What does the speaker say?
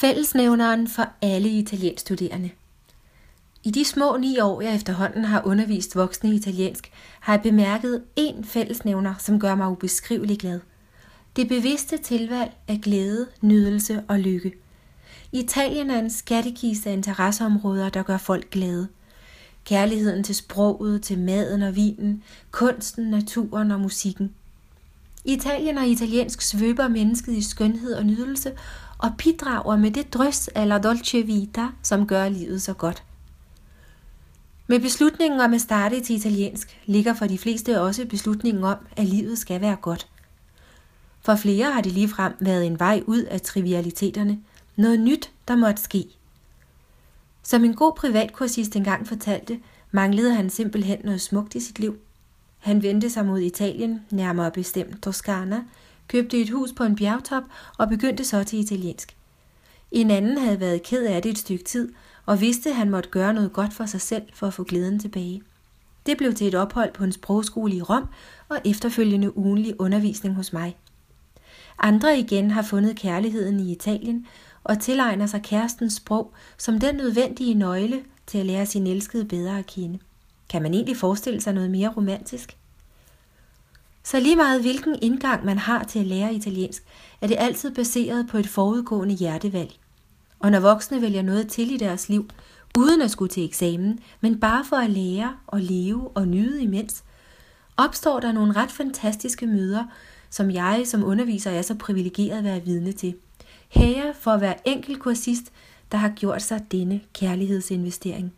Fællesnævneren for alle italienstuderende. I de små ni år, jeg efterhånden har undervist voksne italiensk, har jeg bemærket én fællesnævner, som gør mig ubeskrivelig glad. Det bevidste tilvalg af glæde, nydelse og lykke. Italien er en skattekiste af interesseområder, der gør folk glade. Kærligheden til sproget, til maden og vinen, kunsten, naturen og musikken. Italien og italiensk svøber mennesket i skønhed og nydelse, og bidrager med det drøs eller dolce vita, som gør livet så godt. Med beslutningen om at starte til italiensk ligger for de fleste også beslutningen om, at livet skal være godt. For flere har det ligefrem været en vej ud af trivialiteterne, noget nyt, der måtte ske. Som en god privatkursist engang fortalte, manglede han simpelthen noget smukt i sit liv. Han vendte sig mod Italien, nærmere bestemt Toscana, købte et hus på en bjergtop og begyndte så til italiensk. En anden havde været ked af det et stykke tid og vidste, at han måtte gøre noget godt for sig selv for at få glæden tilbage. Det blev til et ophold på en sprogskole i Rom og efterfølgende ugenlig undervisning hos mig. Andre igen har fundet kærligheden i Italien og tilegner sig kærestens sprog som den nødvendige nøgle til at lære sin elskede bedre at kende. Kan man egentlig forestille sig noget mere romantisk? Så lige meget hvilken indgang man har til at lære italiensk, er det altid baseret på et forudgående hjertevalg. Og når voksne vælger noget til i deres liv, uden at skulle til eksamen, men bare for at lære og leve og nyde imens, opstår der nogle ret fantastiske møder, som jeg som underviser er så privilegeret at være vidne til. Hære for at være enkelt kursist, der har gjort sig denne kærlighedsinvestering.